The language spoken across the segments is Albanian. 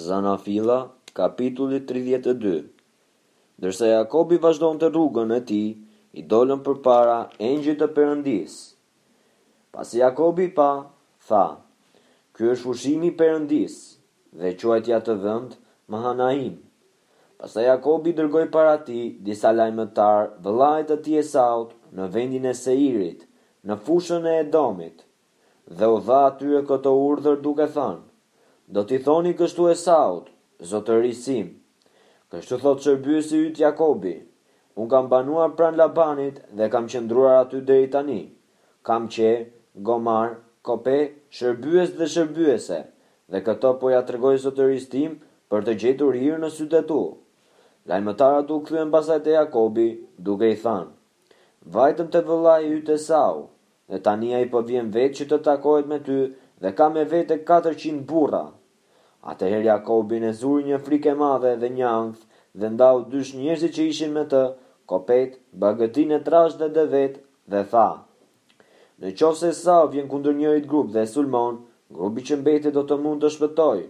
Zanafilla, kapitulli tridhjetë e dy Ndërsa Jakobi vazhdonte rrugën e tij, i dolën përpara engjëjt të Perëndisë. Pasi Jakobi i pa, tha, Ky është fushimi i Perëndisë, dhe quajti atë vend Mahanaim. Pastaj Jakobi dërgoi para tij disa lajmëtarë vëllait të tij Esaut në vendin e Seirit, në fushën e Edomit. dhe u dha atyre këtë urdhër duke thënë, Do t'i thoni kështu Esaut, zotërisë sim, Kështu thotë shërbyesi yt Jakobi, Unë kam banuar pranë Labanit dhe kam qëndruar aty deri tani, kam qe, gomarë, kope, shërbyes dhe shërbyese, dhe këtë po ia tregoj zotërisë tim për të gjetur hir në sytë e tu. Lajmëtarët u kthyen pastaj te Jakobi, duke i thënë, Vajtëm te vëllai yt Esau, Dhe tani ai po vjen vetë që të takohet me ty dhe ka me vete katërqind burra. Atëherë Jakobin e zuri një frikë e madhe dhe një ankth dhe ndau dysh njerëzit që ishin me të, kopetë, bagëtinë e trashë dhe devetë, dhe tha, Në qoftë se Esau vjen kundër njërit grup dhe e sulmon, grupi që mbetet do të mund të shpëtojë.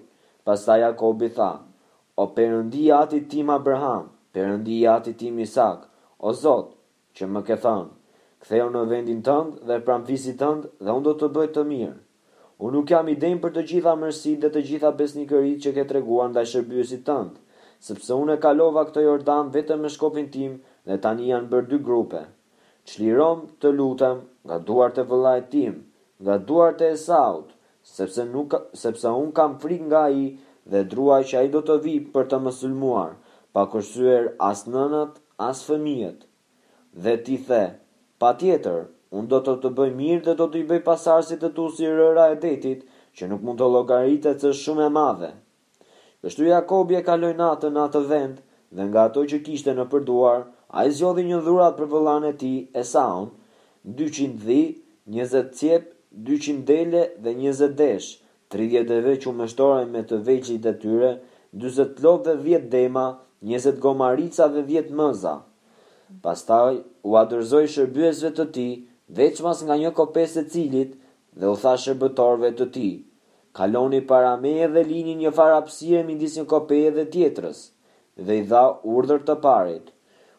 Pastaj Jakobi tha, O Perëndi i atit tim Abraham, Perëndi i atit tim Isak, o Zot, Që më ke thënë, Kthehu në vendin tënd dhe pranë fisit tënd dhe unë do të bëj të mirë. Unë nuk jam i denjë për të gjitha mirësitë dhe të gjitha besnikëritë që ke treguar ndaj shërbyesit tënd, sepse unë e kalova këtë Jordan vetëm me shkopin tim dhe tani janë bërë dy grupe. Çliromë, të lutem, nga duart e vëllait tim, nga duart e Esaut, sepse nuk, sepse unë kam frikë nga ai dhe druaj që ai do të vijë për të më sulmuar, pa kursyer as nënat, as fëmijët. Dhe ti the, Patjetër, unë do të të bëj mirë dhe do t'i bëj pasardhësit të tu si rëra e detit që nuk mund të llogaritet se është shumë e madhe. Kështu Jakobi e kaloi natën në atë vend dhe nga ato që kishte nëpër duar, ai zgjodhi një dhuratë për vëllanë e tij, Esaun, dyqind dhi, njëzet cjep, dyqind dele dhe njëzet desh, Tridhjetë deve qumështore me të vegjlit e tyre, dyzet lopë dhe dhjetë dema, njëzet gomarica dhe dhjetë mëza. Pastaj ua dorëzoi shërbyesve të tij, veçmas nga një kope secilit, dhe u tha shërbëtorëve të tij, Kaloni para meje dhe lini njëfarë hapësire midis një kopeje dhe tjetrës. Dhe i dha urdhër të parit,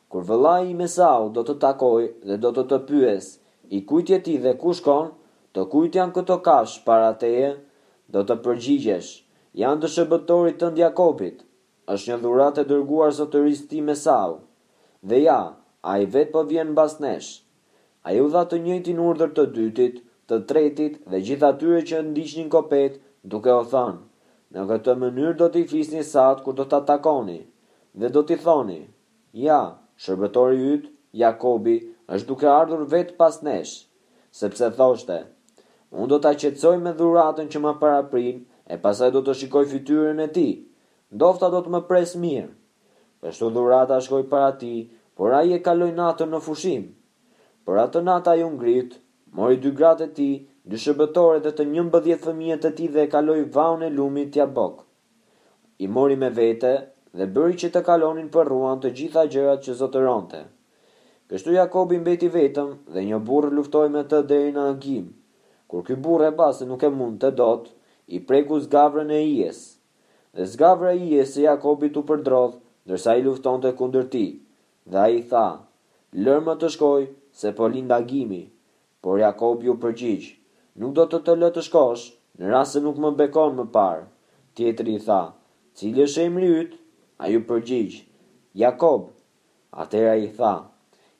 Kur vëllai im Esau do të takojë dhe do të të pyesë, I kujt je ti dhe ku shkon? Të kujt janë këto kafshë para teje? Do të përgjigjesh, Janë të shërbëtorit tënd Jakobit. Është një dhuratë e dërguar zotërisë tim Esau. Dhe ja, ai vetë po vjen mbas nesh. Ai u dha të njëjtin urdhër të dytit, të tretit dhe gjithë atyre që e ndiqnin kopetë, duke u thënë, Në këtë mënyrë do t'i flisni Esaut kur do ta takoni, dhe do t'i thoni, Ja, shërbëtori yt, Jakobi, është duke ardhur vetë pas nesh. Sepse thoshte, Unë do ta qetësoj me dhuratën që më paraprin, e pastaj do të shikoj fytyrën e tij, ndofta do të më presë mirë. Kështu dhurata shkoi para tij, por ai e kaloi natën në fushim. Por atë natë ai u ngrit, mori dy gratë e tij, dy shërbëtoret dhe të njëmbëdhjetë fëmijët e tij dhe e kaloi vaun e lumit Jabok. I mori me vete dhe bëri që të kalonin përruan të gjitha gjërat që zotëronte. Kështu Jakobi mbeti vetëm dhe një burrë luftoi me të deri në agim. Kur ky burrë e pa se nuk e mundte dot, i preku zgavrën e ijes. Dhe zgavra e ijes së Jakobit u përdrodh ndërsa ai luftonte kundër tij. Dhe ai tha, Lërmë të shkoj, se po lind agimi. Por Jakobi u përgjigj, Nuk do të të lë të shkosh, në rast se nuk më bekon më parë. Tjetri i tha, Cili është emri yt? Ai u përgjigj, Jakob. Atëherë ai i tha,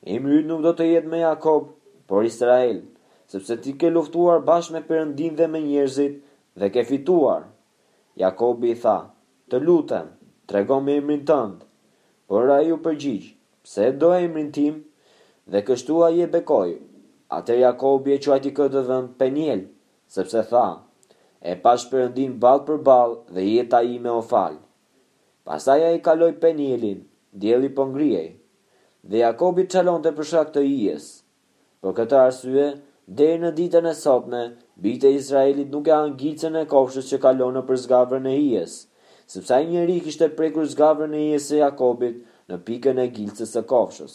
Emri yt nuk do të jetë më Jakob, por Israel, sepse ti ke luftuar bashkë me Perëndinë dhe me njerëzit dhe ke fituar. Jakobi i tha, Të lutem, tregomë emrin tënd. Por ai u përgjigj, Pse e do emrin tim? Dhe kështu ai e bekoi. Atëherë Jakobi e quajti këtë vend Peniel, sepse tha, E pashë Perëndinë ballë për ballë dhe jeta ime u fal. Pastaj ai kaloi Penielin, dielli po ngrihej. Dhe Jakobi çalonte për shkak të ijes, Për këtë arsye, deri në ditën e sotme, bijtë e Israelit nuk e hanë gilcën e kofshës që kalon nëpër zgavrën e ijes, sepse ai njeri kishte prekur zgavrën e ijes së Jakobit në pikën e gilcës së kofshës.